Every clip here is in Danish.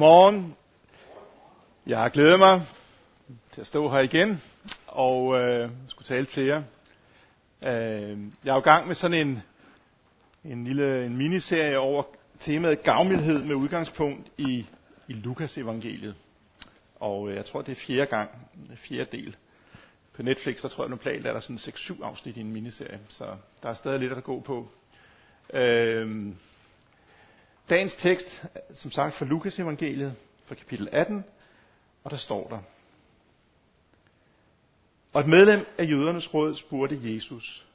Godmorgen. Jeg glæder mig til at stå her igen og øh, skulle tale til jer. Øh, jeg er jo i gang med sådan en, en lille en miniserie over temaet gavmildhed med udgangspunkt i, i Lukas evangeliet. Og øh, jeg tror, det er fjerde gang, fjerde del. På Netflix, der tror jeg, nu planen er der sådan 6-7 afsnit i en miniserie, så der er stadig lidt at gå på. Øh, Dagens tekst, som sagt fra Lukas evangeliet, fra kapitel 18, og der står der. Og et medlem af jødernes råd spurgte Jesus,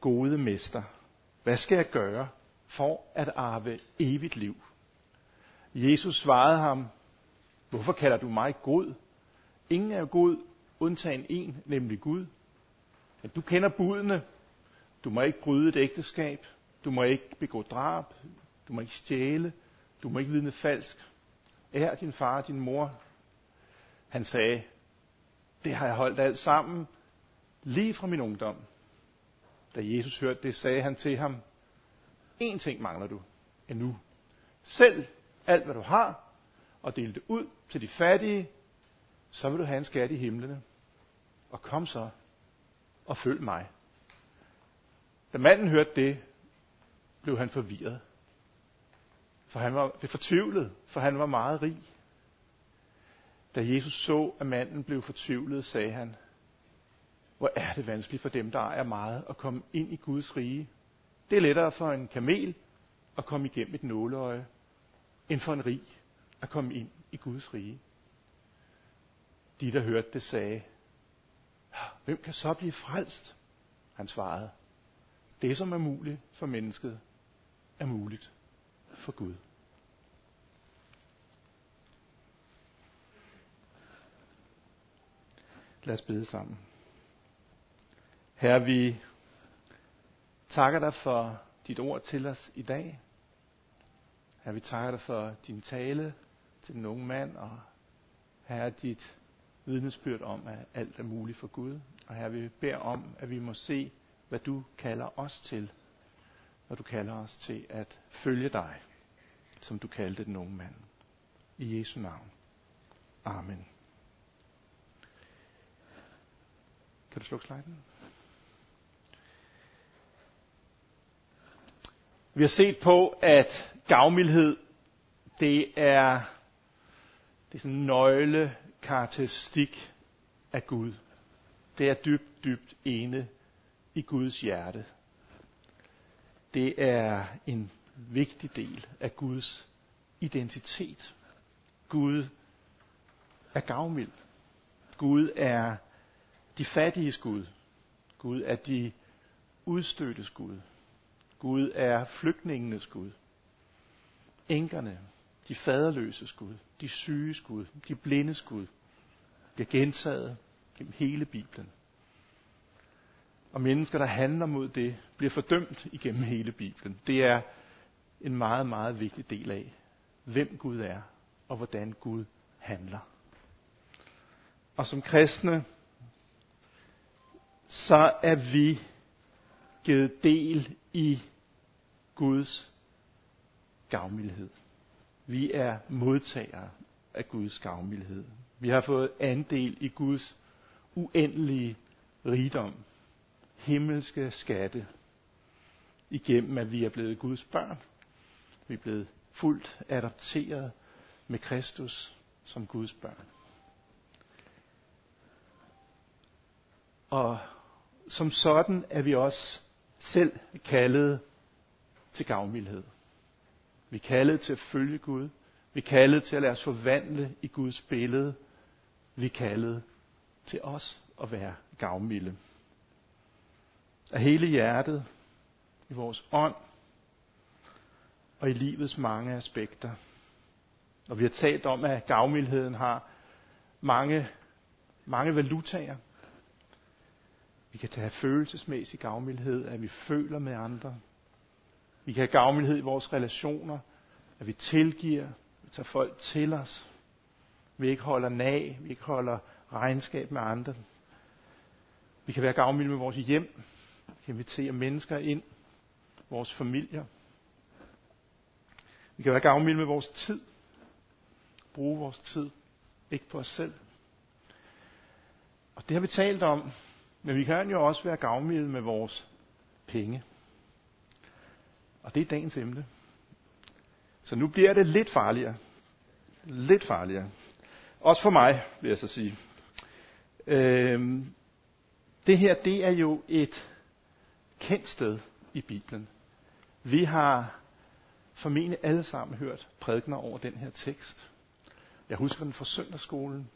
Gode mester, hvad skal jeg gøre for at arve evigt liv? Jesus svarede ham, Hvorfor kalder du mig god? Ingen er god, undtagen en, nemlig Gud. At du kender budene. Du må ikke bryde et ægteskab. Du må ikke begå drab. Du må ikke stjæle. Du må ikke vidne falsk. Ær din far og din mor. Han sagde, det har jeg holdt alt sammen, lige fra min ungdom. Da Jesus hørte det, sagde han til ham, en ting mangler du endnu. Selv alt, hvad du har, og del det ud til de fattige, så vil du have en skat i himlene. Og kom så, og følg mig. Da manden hørte det, blev han forvirret. For han var fortvivlet, for han var meget rig. Da Jesus så, at manden blev fortvivlet, sagde han, hvor er det vanskeligt for dem, der ejer meget, at komme ind i Guds rige. Det er lettere for en kamel at komme igennem et nåleøje, end for en rig at komme ind i Guds rige. De, der hørte det, sagde, hvem kan så blive frelst? Han svarede, det som er muligt for mennesket, er muligt for Gud. Lad os bede sammen. Herre, vi takker dig for dit ord til os i dag. Herre, vi takker dig for din tale til den unge mand, og herre, dit vidnesbyrd om, at alt er muligt for Gud. Og herre, vi beder om, at vi må se, hvad du kalder os til, når du kalder os til at følge dig som du kaldte den unge mand. I Jesu navn. Amen. Kan du slukke sliden? Vi har set på, at gavmildhed, det er, det er sådan en nøglekarakteristik af Gud. Det er dybt, dybt ene i Guds hjerte. Det er en vigtig del af Guds identitet. Gud er gavmild. Gud er de fattiges Gud. Gud er de udstøttes Gud. Gud er flygtningenes Gud. Enkerne, de faderløses Gud, de syges Gud, de blindes Gud, bliver gentaget gennem hele Bibelen. Og mennesker, der handler mod det, bliver fordømt igennem hele Bibelen. Det er en meget, meget vigtig del af, hvem Gud er og hvordan Gud handler. Og som kristne, så er vi givet del i Guds gavmildhed. Vi er modtagere af Guds gavmildhed. Vi har fået andel i Guds uendelige rigdom, himmelske skatte, igennem at vi er blevet Guds børn vi er blevet fuldt adopteret med Kristus som Guds børn. Og som sådan er vi også selv kaldet til gavmildhed. Vi er kaldet til at følge Gud. Vi er kaldet til at lade os forvandle i Guds billede. Vi er kaldet til os at være gavmilde. Af hele hjertet, i vores ånd, og i livets mange aspekter. Og vi har talt om, at gavmildheden har mange, mange valutaer. Vi kan have følelsesmæssig gavmildhed, at vi føler med andre. Vi kan have gavmildhed i vores relationer, at vi tilgiver, vi tager folk til os. Vi ikke holder nag, vi ikke holder regnskab med andre. Vi kan være gavmilde med vores hjem. Vi kan invitere mennesker ind, vores familier. Vi kan være gavmilde med vores tid. bruge vores tid, ikke på os selv. Og det har vi talt om, men vi kan jo også være gavmilde med vores penge. Og det er dagens emne. Så nu bliver det lidt farligere. Lidt farligere. Også for mig, vil jeg så sige. Øhm, det her, det er jo et kendt sted i Bibelen. Vi har formentlig alle sammen hørt prædikner over den her tekst. Jeg husker den fra søndagsskolen.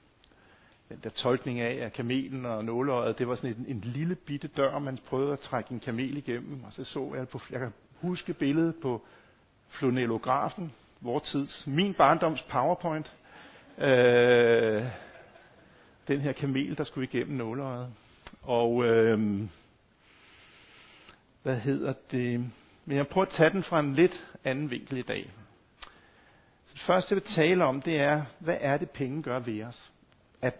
Den der tolkning af, at kamelen og nåleøjet, det var sådan en, en lille bitte dør, man prøvede at trække en kamel igennem. Og så så jeg på, jeg kan huske billedet på flonellografen, vor tids, min barndoms powerpoint. Øh, den her kamel, der skulle igennem nåleøjet. Og øh, hvad hedder det? Men jeg prøver at tage den fra en lidt anden vinkel i dag. Så det første, jeg vil tale om, det er, hvad er det, penge gør ved os? At,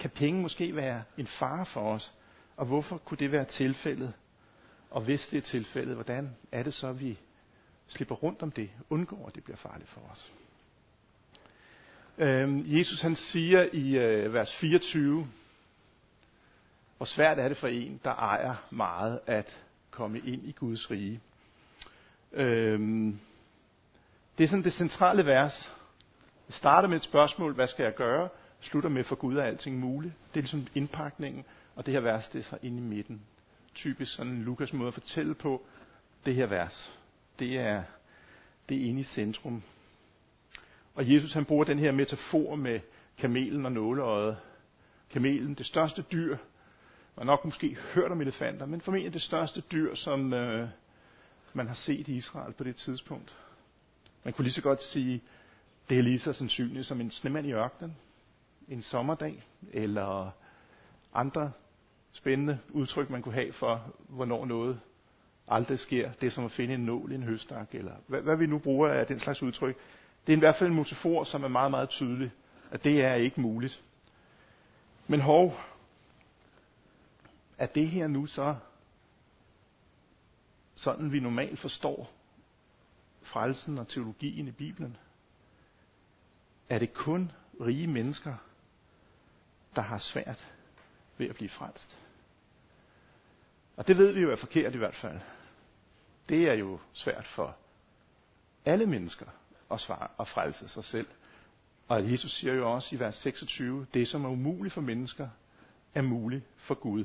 kan penge måske være en fare for os? Og hvorfor kunne det være tilfældet? Og hvis det er tilfældet, hvordan er det så, at vi slipper rundt om det, undgår, at det bliver farligt for os? Øhm, Jesus han siger i øh, vers 24, hvor svært er det for en, der ejer meget, at komme ind i Guds rige. Øhm, det er sådan det centrale vers. Det starter med et spørgsmål, hvad skal jeg gøre? Slutter med, for Gud er alting muligt. Det er ligesom indpakningen, og det her vers, det er så inde i midten. Typisk sådan en Lukas måde at fortælle på, det her vers, det er, det er inde i centrum. Og Jesus han bruger den her metafor med kamelen og nåleøjet. Kamelen, det største dyr. Man har nok måske hørt om elefanter, men formentlig det største dyr, som øh, man har set i Israel på det tidspunkt. Man kunne lige så godt sige, det er lige så sandsynligt som en snemand i ørkenen, en sommerdag, eller andre spændende udtryk, man kunne have for, hvornår noget aldrig sker. Det er som at finde en nål i en høstak, eller hvad, hvad vi nu bruger af den slags udtryk. Det er i hvert fald en metafor, som er meget, meget tydelig, at det er ikke muligt. Men hov, er det her nu så sådan, vi normalt forstår frelsen og teologien i Bibelen? Er det kun rige mennesker, der har svært ved at blive frelst? Og det ved vi jo er forkert i hvert fald. Det er jo svært for alle mennesker at, svare, at frelse sig selv. Og Jesus siger jo også i vers 26, det som er umuligt for mennesker, er muligt for Gud.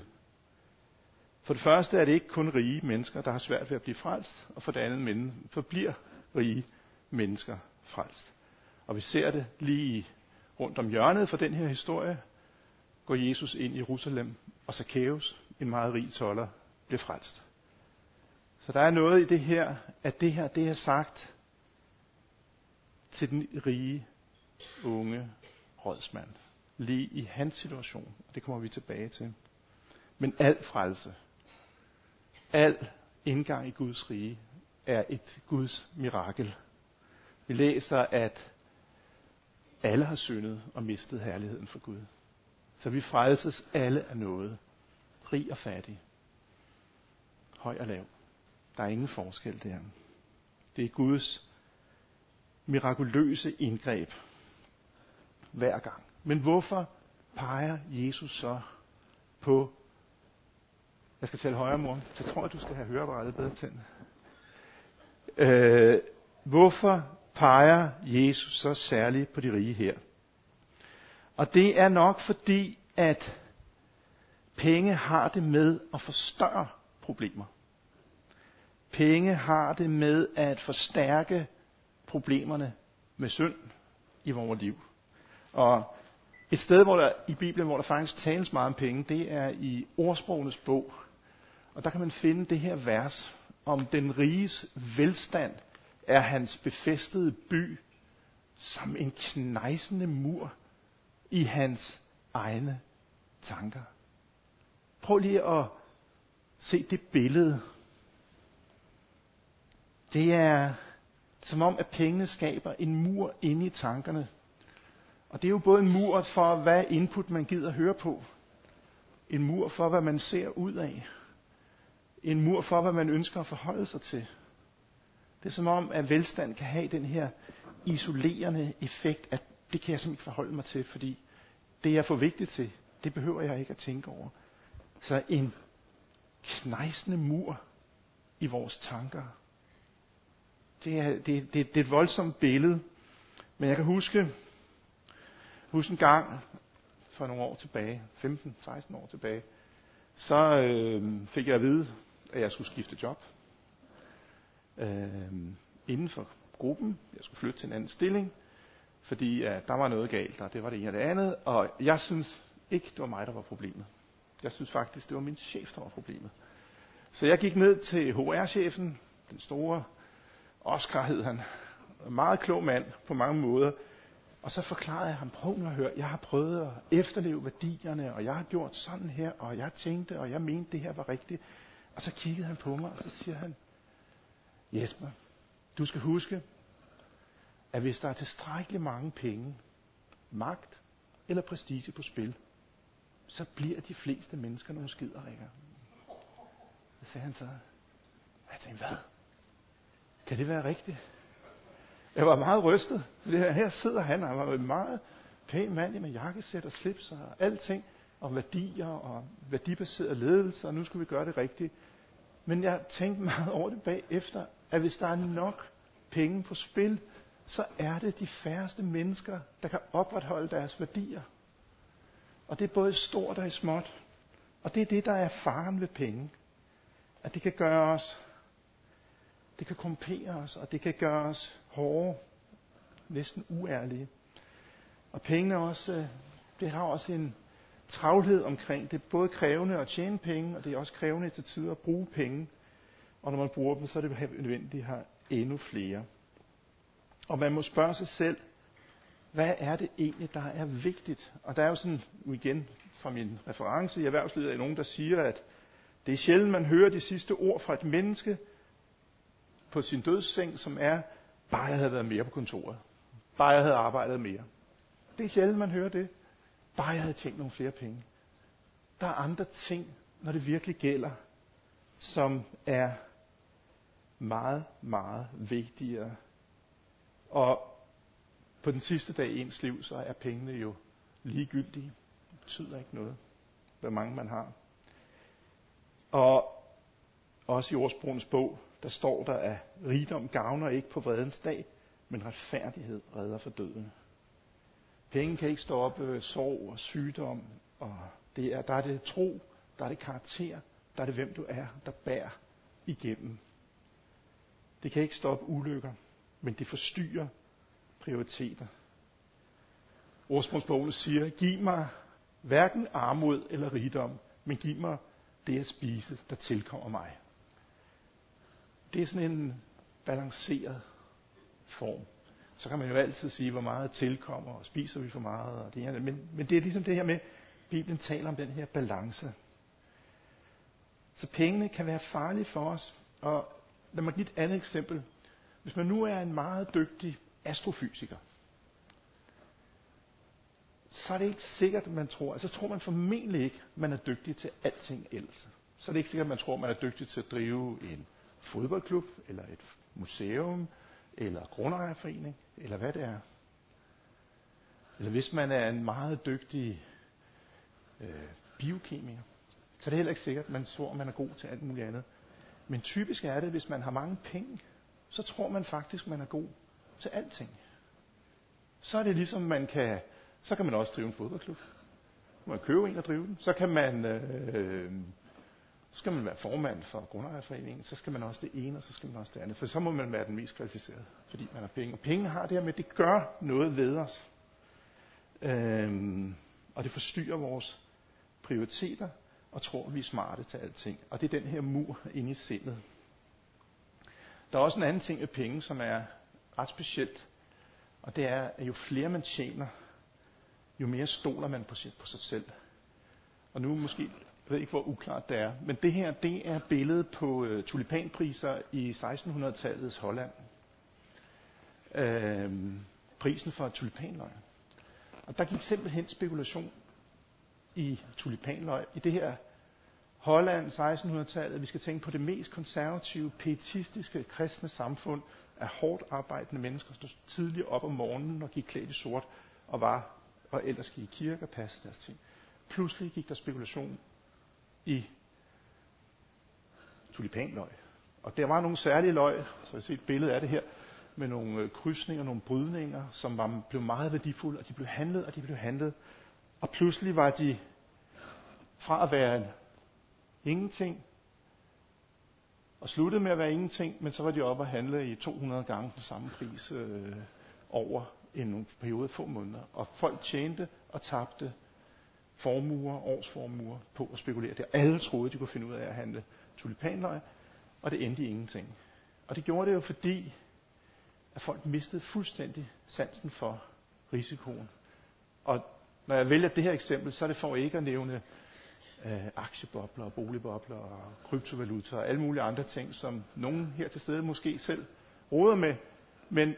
For det første er det ikke kun rige mennesker, der har svært ved at blive frelst, og for det andet forbliver rige mennesker frelst. Og vi ser det lige rundt om hjørnet for den her historie, går Jesus ind i Jerusalem, og Zacchaeus, en meget rig toller, bliver frelst. Så der er noget i det her, at det her, det er sagt til den rige, unge rådsmand. Lige i hans situation. Det kommer vi tilbage til. Men al frelse, al indgang i Guds rige, er et Guds mirakel. Vi læser, at alle har syndet og mistet herligheden for Gud. Så vi frelses alle af noget. Rig og fattig. Høj og lav. Der er ingen forskel der. Det er Guds mirakuløse indgreb hver gang. Men hvorfor peger Jesus så på jeg skal tale højere, mor. Så tror jeg, du skal have høreapparatet bedre til. Øh, hvorfor peger Jesus så særligt på de rige her? Og det er nok fordi, at penge har det med at forstørre problemer. Penge har det med at forstærke problemerne med synd i vores liv. Og et sted hvor der, i Bibelen, hvor der faktisk tales meget om penge, det er i ordsprogenes bog. Og der kan man finde det her vers om den riges velstand er hans befæstede by som en knejsende mur i hans egne tanker. Prøv lige at se det billede. Det er som om, at pengene skaber en mur inde i tankerne. Og det er jo både en mur for, hvad input man gider høre på. En mur for, hvad man ser ud af. En mur for, hvad man ønsker at forholde sig til. Det er som om, at velstand kan have den her isolerende effekt, at det kan jeg simpelthen ikke forholde mig til, fordi det jeg er for vigtigt til, det behøver jeg ikke at tænke over. Så en knejsende mur i vores tanker. Det er, det, det, det er et voldsomt billede. Men jeg kan huske, huske en gang for nogle år tilbage, 15-16 år tilbage, så øh, fik jeg at vide, at jeg skulle skifte job. Øh, inden for gruppen. Jeg skulle flytte til en anden stilling, fordi at der var noget galt, og det var det ene og det andet. Og jeg synes ikke, det var mig, der var problemet. Jeg synes faktisk, det var min chef, der var problemet. Så jeg gik ned til HR-chefen, den store Oscar hed han, en meget klog mand på mange måder, og så forklarede jeg ham, prøv nu at høre, jeg har prøvet at efterleve værdierne, og jeg har gjort sådan her, og jeg tænkte, og jeg mente, det her var rigtigt. Og så kiggede han på mig, og så siger han, Jesper, du skal huske, at hvis der er tilstrækkeligt mange penge, magt eller prestige på spil, så bliver de fleste mennesker nogle skiderikker. Så sagde han så, jeg tænkte, hvad? Kan det være rigtigt? Jeg var meget rystet. Her sidder han, han var en meget pæn mand med jakkesæt og slips og alting, om værdier og værdibaseret ledelse, og nu skal vi gøre det rigtigt. Men jeg tænkte meget over det bagefter, at hvis der er nok penge på spil, så er det de færreste mennesker, der kan opretholde deres værdier. Og det er både stort og småt. Og det er det, der er faren ved penge. At det kan gøre os, det kan kompere os, og det kan gøre os hårde, næsten uærlige. Og pengene også, øh, det har også en travlhed omkring. Det er både krævende at tjene penge, og det er også krævende til tider at bruge penge. Og når man bruger dem, så er det nødvendigt at have endnu flere. Og man må spørge sig selv, hvad er det egentlig, der er vigtigt? Og der er jo sådan, igen fra min reference i erhvervslivet, er nogen, der siger, at det er sjældent, man hører de sidste ord fra et menneske på sin dødsseng, som er, bare jeg havde været mere på kontoret. Bare jeg havde arbejdet mere. Det er sjældent, man hører det. Bare jeg havde tjent nogle flere penge. Der er andre ting, når det virkelig gælder, som er meget, meget vigtigere. Og på den sidste dag i ens liv, så er pengene jo ligegyldige. Det betyder ikke noget, hvor mange man har. Og også i ordsprogens bog, der står der, at rigdom gavner ikke på vredens dag, men retfærdighed redder for døden. Penge kan ikke stoppe øh, sorg og sygdom, og det er, der er det tro, der er det karakter, der er det hvem du er, der bærer igennem. Det kan ikke stoppe ulykker, men det forstyrrer prioriteter. Ordsprogsbogen siger, giv mig hverken armod eller rigdom, men giv mig det at spise, der tilkommer mig. Det er sådan en balanceret form. Så kan man jo altid sige, hvor meget tilkommer, og spiser vi for meget, og det her. Men, men det er ligesom det her med, Bibelen taler om den her balance. Så pengene kan være farlige for os. Og lad mig give et andet eksempel. Hvis man nu er en meget dygtig astrofysiker, så er det ikke sikkert, at man tror, altså tror man formentlig ikke, at man er dygtig til alting ellers. Så er det ikke sikkert, at man tror, at man er dygtig til at drive en fodboldklub, eller et museum, eller grundejerforening, eller hvad det er. Eller hvis man er en meget dygtig øh, biokemiker, så er det heller ikke sikkert, at man tror, at man er god til alt muligt andet. Men typisk er det, hvis man har mange penge, så tror man faktisk, at man er god til alting. Så er det ligesom, man kan, så kan man også drive en fodboldklub. Man kan købe en og drive den. Så kan man øh, så skal man være formand for grundejerforeningen, så skal man også det ene, og så skal man også det andet. For så må man være den mest kvalificerede, fordi man har penge. Og penge har det her med, at det gør noget ved os. Øhm, og det forstyrrer vores prioriteter, og tror, at vi er smarte til alting. Og det er den her mur inde i sindet. Der er også en anden ting med penge, som er ret specielt. Og det er, at jo flere man tjener, jo mere stoler man på sig, på sig selv. Og nu måske jeg ved ikke, hvor uklart det er. Men det her, det er billedet på øh, tulipanpriser i 1600-tallets Holland. Øh, prisen for tulipanløg. Og der gik simpelthen spekulation i tulipanløg. I det her Holland 1600-tallet, vi skal tænke på det mest konservative, pietistiske, kristne samfund af hårdt arbejdende mennesker, der stod tidligt op om morgenen og gik klædt i sort og var, og ellers gik i kirke og passede deres ting. Pludselig gik der spekulation i tulipanløg. Og der var nogle særlige løg, så jeg ser et billede af det her, med nogle øh, krydsninger, nogle brydninger, som var, blev meget værdifulde, og de blev handlet, og de blev handlet. Og pludselig var de fra at være en ingenting, og sluttede med at være ingenting, men så var de oppe og handle i 200 gange den samme pris øh, over en periode af få måneder. Og folk tjente og tabte formuer, årsformuer på at spekulere det. Alle troede, de kunne finde ud af at handle tulipanløg, og det endte i ingenting. Og det gjorde det jo fordi, at folk mistede fuldstændig sansen for risikoen. Og når jeg vælger det her eksempel, så er det for ikke at nævne øh, aktiebobler og boligbobler og kryptovaluta og alle mulige andre ting, som nogen her til stede måske selv råder med. Men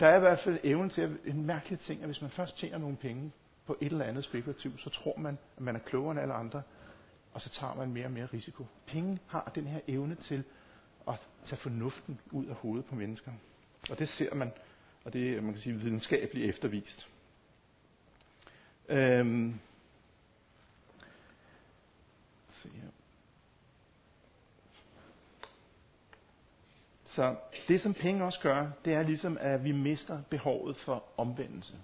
der er i hvert fald evnen til at, en mærkelig ting, at hvis man først tjener nogle penge på et eller andet spekulativt, så tror man, at man er klogere end alle andre, og så tager man mere og mere risiko. Penge har den her evne til at tage fornuften ud af hovedet på mennesker. Og det ser man, og det er, man kan sige, videnskabeligt eftervist. Øhm. Se her. Så det, som penge også gør, det er ligesom, at vi mister behovet for omvendelse.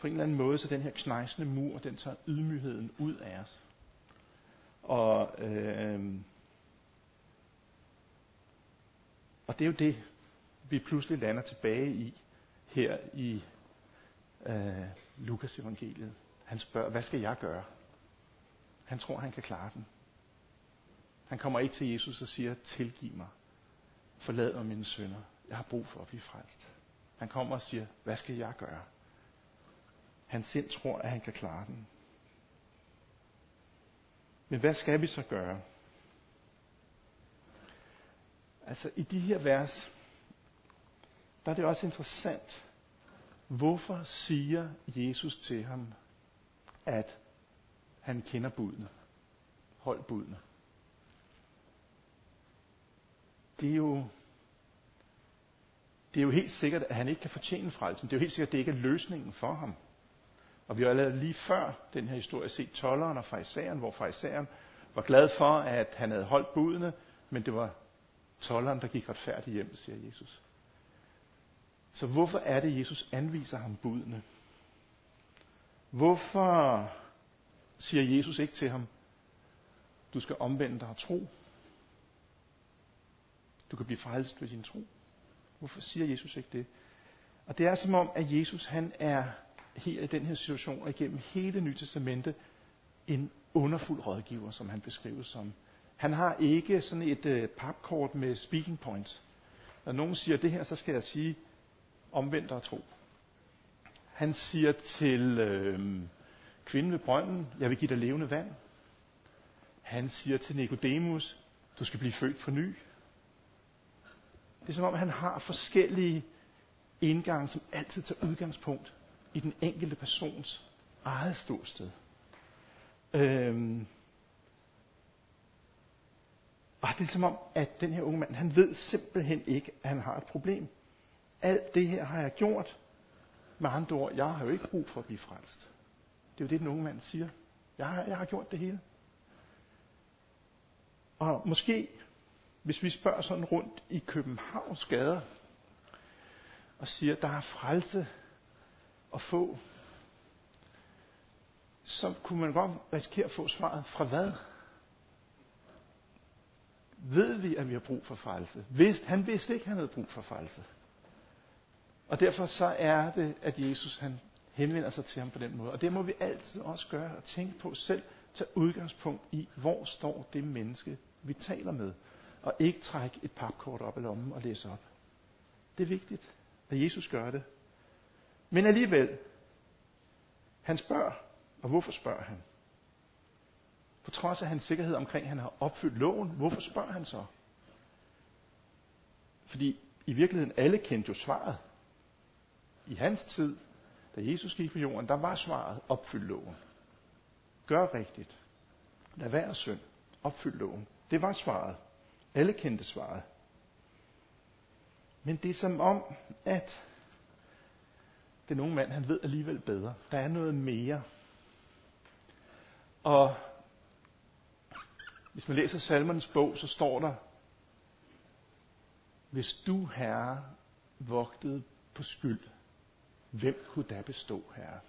På en eller anden måde, så den her knejsende mur, den tager ydmygheden ud af os. Og, øh, og det er jo det, vi pludselig lander tilbage i her i øh, Lukas evangeliet. Han spørger, hvad skal jeg gøre? Han tror, han kan klare den. Han kommer ikke til Jesus og siger, tilgiv mig. Forlad mig mine sønder. Jeg har brug for at blive frelst. Han kommer og siger, hvad skal jeg gøre? Han selv tror, at han kan klare den. Men hvad skal vi så gøre? Altså i de her vers, der er det også interessant, hvorfor siger Jesus til ham, at han kender budene. Hold budene. Det er jo det er jo helt sikkert, at han ikke kan fortjene frelsen. Det er jo helt sikkert, at det ikke er løsningen for ham. Og vi har allerede lige før den her historie set tolleren og farisæeren, hvor farisæeren var glad for, at han havde holdt budene, men det var tolleren, der gik retfærdigt hjem, siger Jesus. Så hvorfor er det, Jesus anviser ham budene? Hvorfor siger Jesus ikke til ham, du skal omvende dig og tro? Du kan blive frelst ved din tro. Hvorfor siger Jesus ikke det? Og det er som om, at Jesus han er her i den her situation og igennem hele Nye Testamente en underfuld rådgiver, som han beskrives som. Han har ikke sådan et øh, papkort med speaking points. Når nogen siger det her, så skal jeg sige, omvendt og tro. Han siger til øh, kvinden ved brønden, jeg vil give dig levende vand. Han siger til Nikodemus, du skal blive født på ny. Det er som om, han har forskellige indgange, som altid tager udgangspunkt i den enkelte persons eget ståsted. Øhm, og det er som om, at den her unge mand, han ved simpelthen ikke, at han har et problem. Alt det her har jeg gjort. Med andre ord, jeg har jo ikke brug for at blive frelst. Det er jo det, den unge mand siger. Jeg har, jeg har gjort det hele. Og måske, hvis vi spørger sådan rundt i Københavns gader, og siger, der er frelse at få, så kunne man godt risikere at få svaret fra hvad? Ved vi, at vi har brug for frelse? Vidste, han vidste ikke, at han havde brug for frelse. Og derfor så er det, at Jesus han henvender sig til ham på den måde. Og det må vi altid også gøre og tænke på selv. Tage udgangspunkt i, hvor står det menneske, vi taler med. Og ikke trække et papkort op i lommen og læse op. Det er vigtigt, at Jesus gør det. Men alligevel, han spørger. Og hvorfor spørger han? På trods af hans sikkerhed omkring, at han har opfyldt loven, hvorfor spørger han så? Fordi i virkeligheden alle kendte jo svaret. I hans tid, da Jesus gik på jorden, der var svaret, opfyld loven. Gør rigtigt. Lad være synd. Opfyld loven. Det var svaret. Alle kendte svaret. Men det er som om, at den unge mand, han ved alligevel bedre. Der er noget mere. Og hvis man læser salmernes bog, så står der, hvis du, herre, vogtede på skyld, hvem kunne da bestå, herre?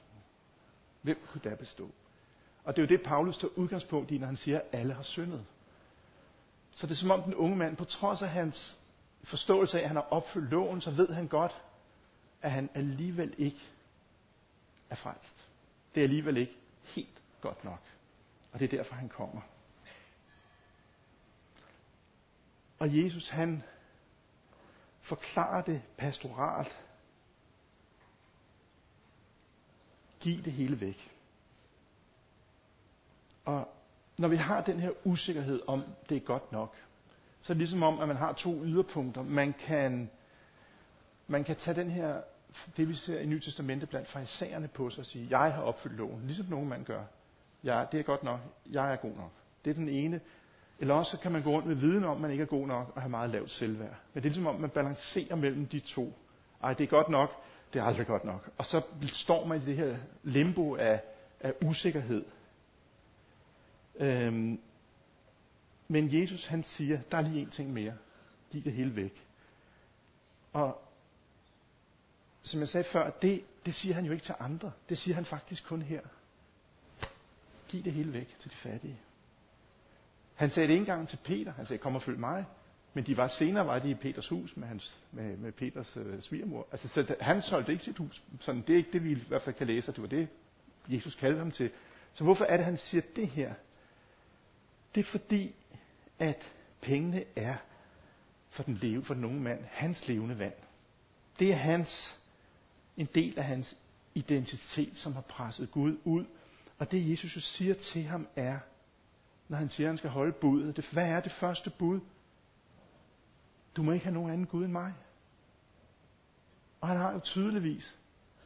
Hvem kunne da bestå? Og det er jo det, Paulus tager udgangspunkt i, når han siger, at alle har syndet. Så det er som om den unge mand, på trods af hans forståelse af, at han har opfyldt loven, så ved han godt, at han alligevel ikke er frelst. Det er alligevel ikke helt godt nok. Og det er derfor, han kommer. Og Jesus, han forklarer det pastoralt. Giv det hele væk. Og når vi har den her usikkerhed om, det er godt nok, så er det ligesom om, at man har to yderpunkter. Man kan, man kan tage den her, det vi ser i Nye Testamente blandt farisæerne på sig og sige, jeg har opfyldt loven, ligesom nogen mand gør. Ja, det er godt nok, jeg er god nok. Det er den ene. Eller også kan man gå rundt med viden om, at man ikke er god nok og have meget lavt selvværd. Men det er ligesom om, man balancerer mellem de to. Ej, det er godt nok, det er aldrig godt nok. Og så står man i det her limbo af, af usikkerhed. Øhm, men Jesus han siger, der er lige en ting mere. Giv det hele væk. Og som jeg sagde før, det, det siger han jo ikke til andre. Det siger han faktisk kun her. Giv det hele væk til de fattige. Han sagde det ikke engang til Peter. Han sagde, kom og følg mig. Men de var senere var de i Peters hus med, hans, med, med Peters øh, svigermor. Altså, så han solgte ikke sit hus. Sådan, det er ikke det, vi i hvert fald kan læse, at det var det, Jesus kaldte ham til. Så hvorfor er det, han siger det her? Det er fordi, at pengene er for den, leve, for den unge mand hans levende vand. Det er hans, en del af hans identitet, som har presset Gud ud. Og det Jesus jo siger til ham er, når han siger, at han skal holde budet. Det, hvad er det første bud? Du må ikke have nogen anden Gud end mig. Og han har jo tydeligvis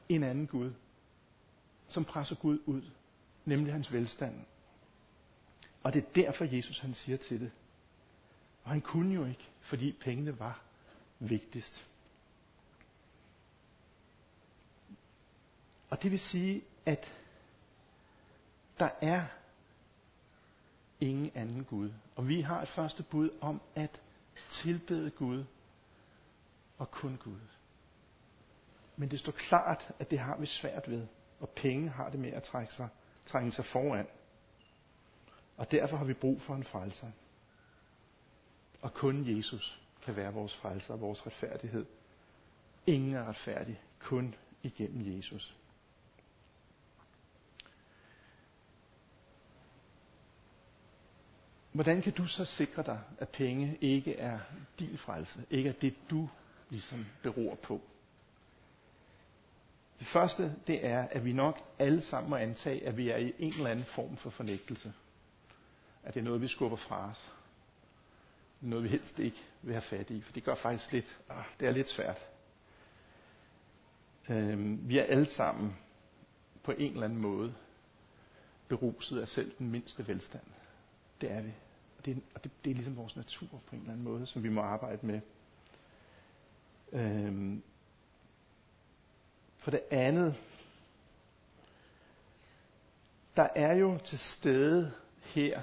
en anden Gud, som presser Gud ud, nemlig hans velstand. Og det er derfor, Jesus han siger til det. Og han kunne jo ikke, fordi pengene var vigtigst. Og det vil sige, at der er ingen anden Gud. Og vi har et første bud om at tilbede Gud og kun Gud. Men det står klart, at det har vi svært ved, og penge har det med at trække sig, trænge sig foran. Og derfor har vi brug for en frelser. Og kun Jesus kan være vores frelser og vores retfærdighed. Ingen er retfærdig, kun igennem Jesus. Hvordan kan du så sikre dig, at penge ikke er din frelse, ikke er det, du ligesom beror på? Det første, det er, at vi nok alle sammen må antage, at vi er i en eller anden form for fornægtelse. At det er noget, vi skubber fra os. Noget, vi helst ikke vil have fat i, for det gør faktisk lidt, ah, det er lidt svært. Øhm, vi er alle sammen på en eller anden måde beruset af selv den mindste velstand. Det er vi det, og det, det er ligesom vores natur på en eller anden måde, som vi må arbejde med. Øhm, for det andet, der er jo til stede her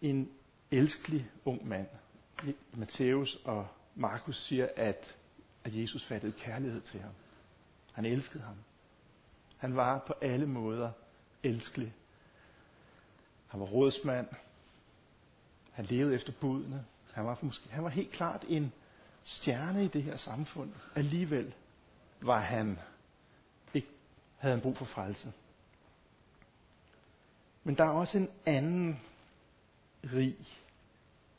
en elskelig ung mand. Matthæus og Markus siger, at, at Jesus fattede kærlighed til ham. Han elskede ham. Han var på alle måder elskelig. Han var rådsmand. Han levede efter budene. Han var, måske, han var helt klart en stjerne i det her samfund. Alligevel var han ikke, havde han brug for frelse. Men der er også en anden rig,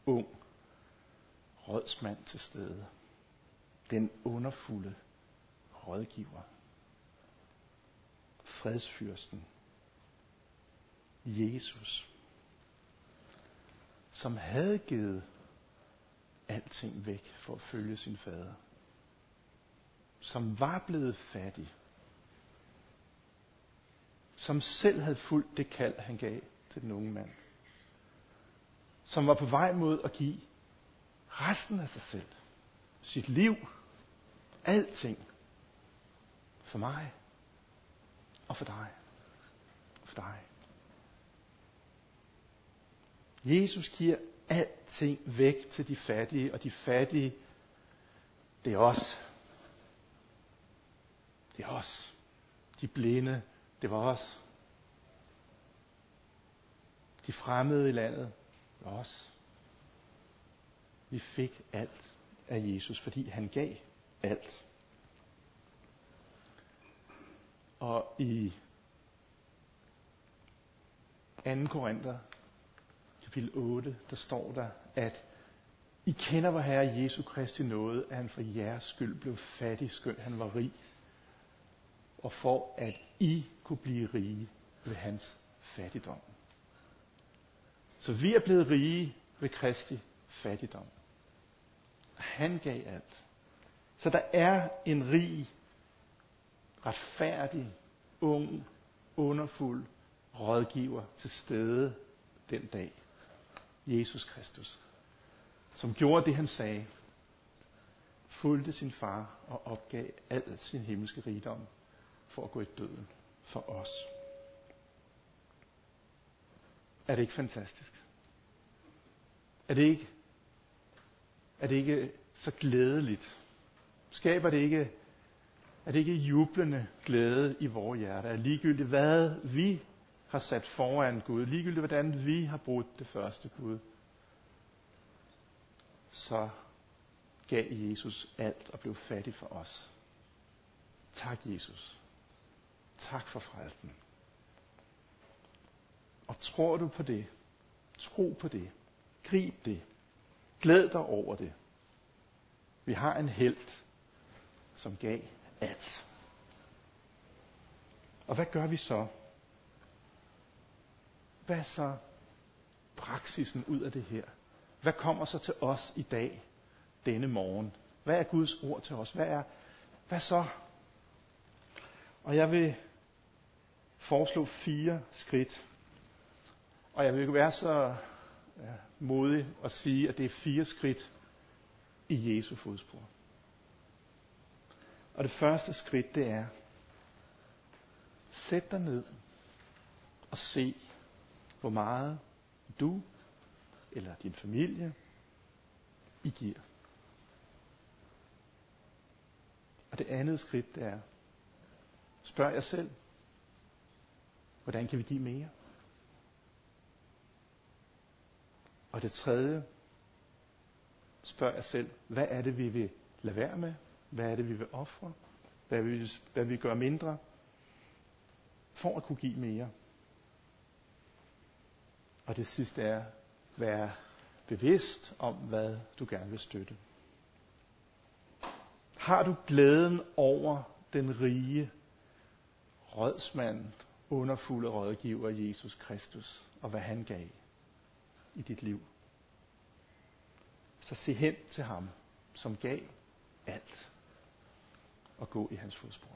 ung rådsmand til stede. Den underfulde rådgiver. Fredsfyrsten. Jesus som havde givet alting væk for at følge sin fader. Som var blevet fattig. Som selv havde fulgt det kald, han gav til den unge mand. Som var på vej mod at give resten af sig selv. Sit liv. Alting. For mig. Og for dig. For dig. Jesus giver alting væk til de fattige, og de fattige, det er os. Det er os. De blinde, det var os. De fremmede i landet, det var os. Vi fik alt af Jesus, fordi han gav alt. Og i 2. Korinther, kapitel 8, der står der, at I kender vor Herre Jesu Kristi nåde, at han for jeres skyld blev fattig, skønt han var rig. Og for at I kunne blive rige ved hans fattigdom. Så vi er blevet rige ved Kristi fattigdom. Han gav alt. Så der er en rig, retfærdig, ung, underfuld rådgiver til stede den dag. Jesus Kristus. Som gjorde det, han sagde. Fulgte sin far og opgav al sin himmelske rigdom for at gå i døden for os. Er det ikke fantastisk? Er det ikke, er det ikke så glædeligt? Skaber det ikke, er det ikke jublende glæde i vores hjerte? Er ligegyldigt hvad vi har sat foran Gud, ligegyldigt hvordan vi har brudt det første Gud, så gav Jesus alt og blev fattig for os. Tak Jesus. Tak for frelsen. Og tror du på det? Tro på det. Grib det. Glæd dig over det. Vi har en held, som gav alt. Og hvad gør vi så? Hvad er så praksisen ud af det her? Hvad kommer så til os i dag, denne morgen? Hvad er Guds ord til os? Hvad er, hvad så? Og jeg vil foreslå fire skridt. Og jeg vil være så ja, modig at sige, at det er fire skridt i Jesu fodspor. Og det første skridt, det er, sæt dig ned og se, hvor meget du eller din familie I giver. Og det andet skridt, det er, spørg jer selv, hvordan kan vi give mere? Og det tredje, spørg jer selv, hvad er det, vi vil lade være med? Hvad er det, vi vil ofre? Hvad vil vi, hvad vil vi gøre mindre? For at kunne give mere. Og det sidste er, være bevidst om, hvad du gerne vil støtte. Har du glæden over den rige rådsmand, underfulde rådgiver Jesus Kristus, og hvad han gav i dit liv? Så se hen til ham, som gav alt, og gå i hans fodspor.